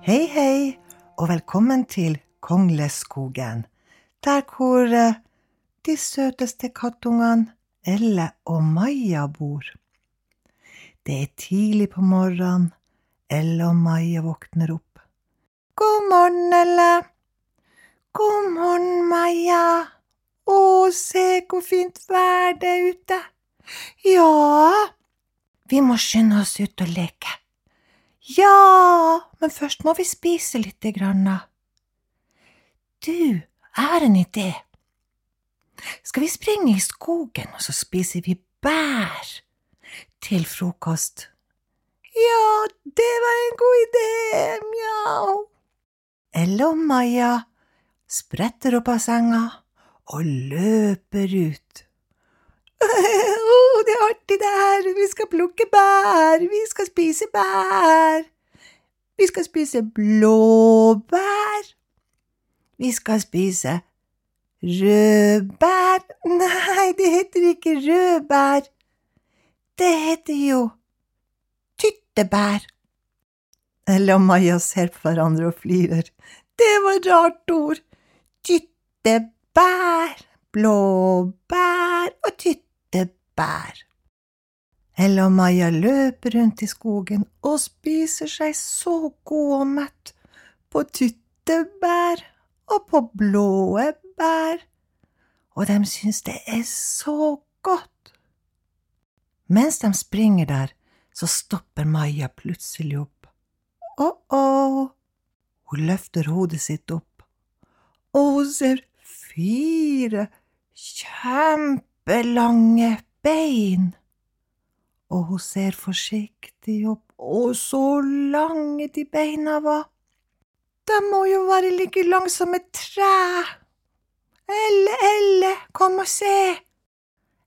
Hei, hei, og velkommen til Kongleskogen, der hvor eh, de søteste kattungene Elle og Maja bor. Det er tidlig på morgenen. Elle og Maja våkner opp. God morgen, Elle. God morgen, Maja. Å, se hvor fint vær det er ute. Ja, vi må skynde oss ut og leke. Ja, men først må vi spise lite grann. Du, jeg har en idé. Skal vi springe i skogen, og så spiser vi bær til frokost? Ja, det var en god idé, mjau. Ella og Maja spretter opp av senga og løper ut. oh, det er artig det her, vi skal plukke bær, vi skal spise bær. Vi skal spise blåbær. Vi skal spise rødbær. Nei, det heter ikke rødbær. Det heter jo tyttebær. Eller og Maja ser på hverandre og flirer. Det var et rart ord. Tyttebær, blåbær og tyttebær bær. Ella og Maja løper rundt i skogen og spiser seg så god og mett på tyttebær og på blåe bær, og de syns det er så godt. Mens de springer der, så stopper Maja plutselig opp. Å-å, hun løfter hodet sitt opp, og hun ser fire kjempelange bein, og hun ser forsiktig opp, og så lange de beina var. De må jo være like lange som et tre. Elle, Elle, kom og se.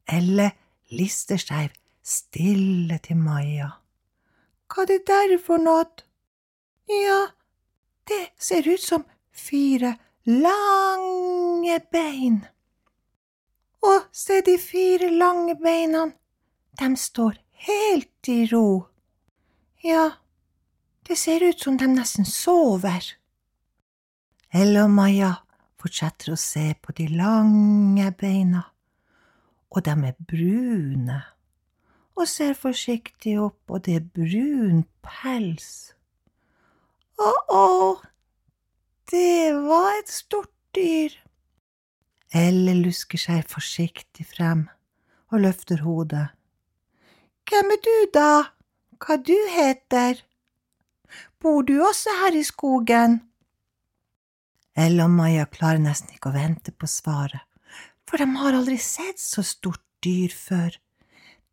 Elle lister seg stille til Maja. Hva er det der for noe? Ja, det ser ut som fire lange bein. Og se de fire lange beina, de står helt i ro. Ja, det ser ut som de nesten sover. Ella og Maja fortsetter å se på de lange beina, og de er brune, og ser forsiktig opp, og det er brun pels. Å, å, det var et stort dyr. Elle lusker seg forsiktig frem og løfter hodet. Hvem er du, da? Hva du heter? Bor du også her i skogen? Elle og Maja klarer nesten ikke å vente på svaret, for de har aldri sett så stort dyr før.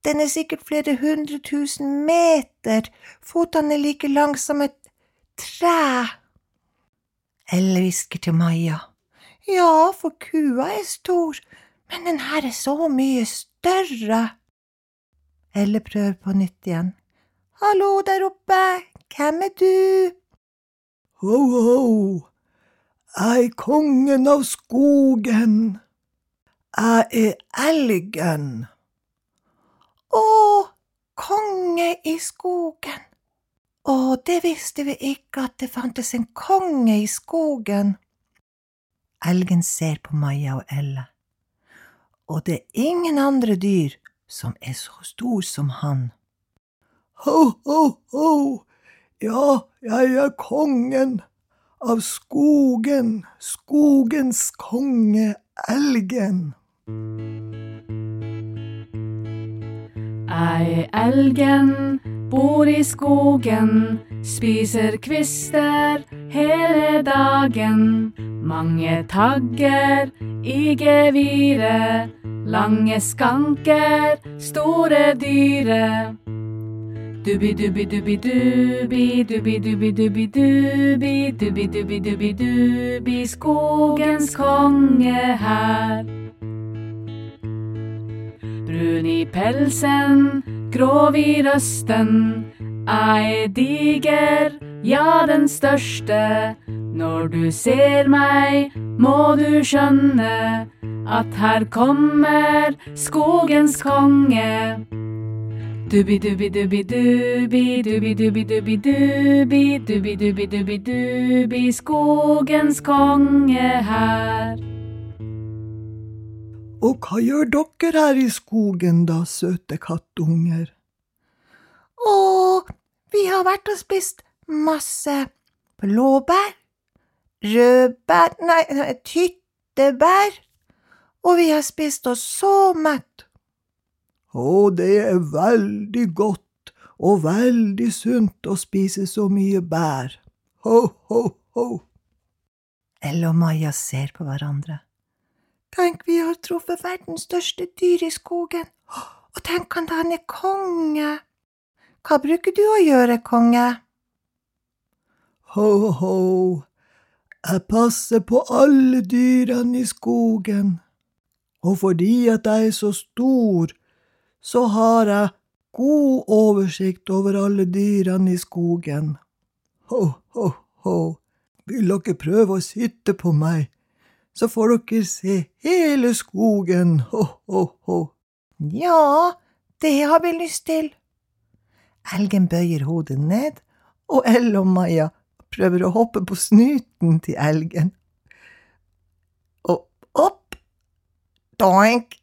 Den er sikkert flere hundre tusen meter, fotene er like lange som et tre. Elle hvisker til Maja. Ja, for kua er stor, men den her er så mye større. Elle prøver på nytt igjen. Hallo der oppe, hvem er du? Ho, ho, jeg er kongen av skogen. Jeg er elgen. Å, konge i skogen. Å, det visste vi ikke at det fantes en konge i skogen. Elgen ser på Maja og Elle, og det er ingen andre dyr som er så stor som han. Ho, ho, ho, ja, jeg er kongen av skogen, skogens konge, elgen. Er elgen, bor i skogen, spiser kvister hele dagen. Mange tagger i geviret, lange skanker, store dyre. Dubbi-dubbi-dubbi-dubi, dubbi-dubbi-dubbi-dubi, dubbi-dubbi-dubbi-dubi, skogens konge her. Brun i pelsen, grov i røsten, er diger, ja, den største. Når du ser meg, må du skjønne at her kommer skogens konge. Dubbi-dubbi-dubbi-dubbi, dubbi-dubbi-dubbi-dubbi, dubbi-dubbi-dubbi-dubbi, skogens konge her. Og hva gjør dere her i skogen da, søte kattunger? Å, vi har vært og spist masse blåbær, rødbær, nei, tyttebær, og vi har spist oss så mett. Å, det er veldig godt og veldig sunt å spise så mye bær. Ho, ho, ho. Elle og Maja ser på hverandre. Tenk, vi har truffet verdens største dyr i skogen, og tenk han da han er konge. Hva bruker du å gjøre, konge? Ho, ho, jeg passer på alle dyrene i skogen, og fordi at jeg er så stor, så har jeg god oversikt over alle dyrene i skogen. Ho, ho, ho, vil dere prøve å sitte på meg, så får dere se hele skogen, ho, ho, ho. Ja, det har vi lyst til. Elgen bøyer hodet ned, og Elle og Maja prøver å hoppe på snuten til elgen. Og opp, doink,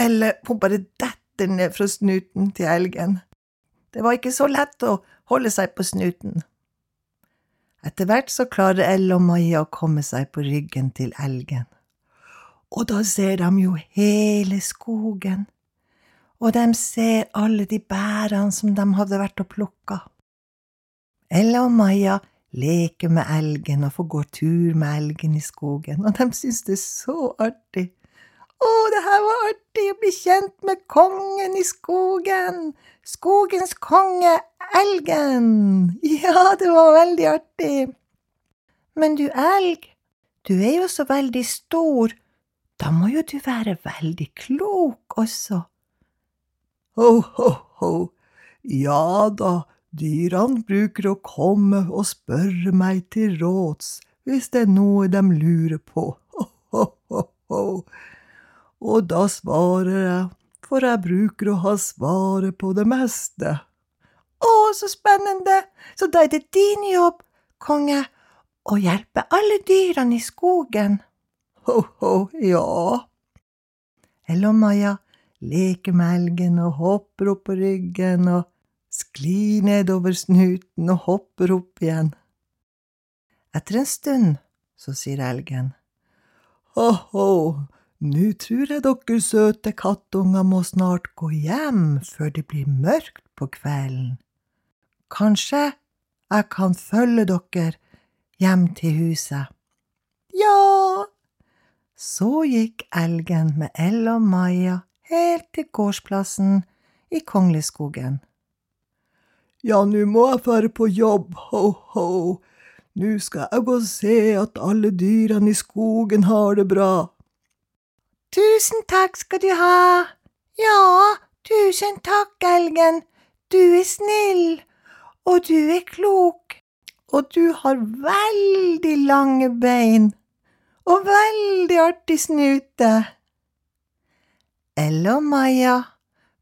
eller hun bare detter ned fra snuten til elgen. Det var ikke så lett å holde seg på snuten. Etter hvert så klarer Elle og Maja å komme seg på ryggen til elgen. Og da ser de jo hele skogen, og de ser alle de bærene som de hadde vært og plukka. Elle og Maja leker med elgen og får gå tur med elgen i skogen, og de synes det er så artig. Å, det her var artig å bli kjent med kongen i skogen! Skogens konge, elgen! Ja, det var veldig artig. Men du, elg, du er jo så veldig stor, da må jo du være veldig klok også. Ho, ho, ho, ja da, dyrene bruker å komme og spørre meg til råds hvis det er noe de lurer på, ho, ho, ho, ho og da svarer jeg, for jeg bruker å ha svaret på det meste. Å, så spennende, så da er det din jobb, konge, å hjelpe alle dyrene i skogen. Ho, ho, ja. Ella og Maja leker med elgen og hopper opp på ryggen og sklir nedover snuten og hopper opp igjen. Etter en stund så sier elgen. Ho, ho, nå tror jeg dere søte kattunger må snart gå hjem før det blir mørkt på kvelden. Kanskje jeg kan følge dere hjem til huset? Ja! Så gikk elgen med Elle og Maja helt til gårdsplassen i Kongleskogen. Ja, nå må jeg fare på jobb, ho, ho. Nå skal jeg gå og se at alle dyrene i skogen har det bra. Tusen takk skal du ha. Ja, tusen takk, elgen. Du er snill, og du er klok, og du har veldig lange bein og veldig artig snute. Ella og Maja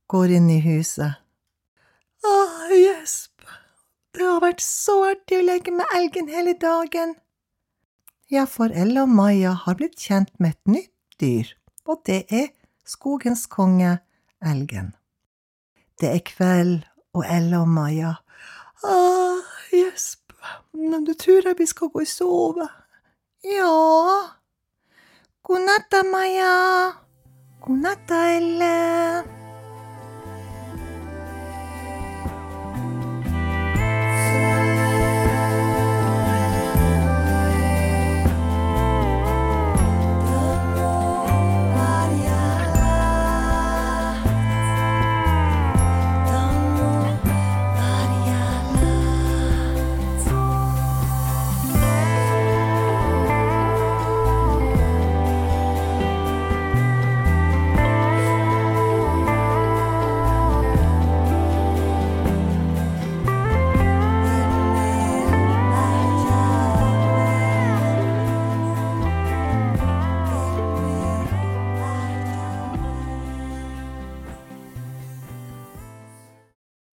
går inn i huset. Å, gjesp, det har vært så artig å leke med elgen hele dagen. Ja, for Elle og Maja har blitt kjent med et nytt dyr og det er skogens konge, elgen. Det er kveld, og Elle og Maja Åh, gjesp, du tror jeg vi skal gå og sove? Ja. God natt Maja. God natt Elle.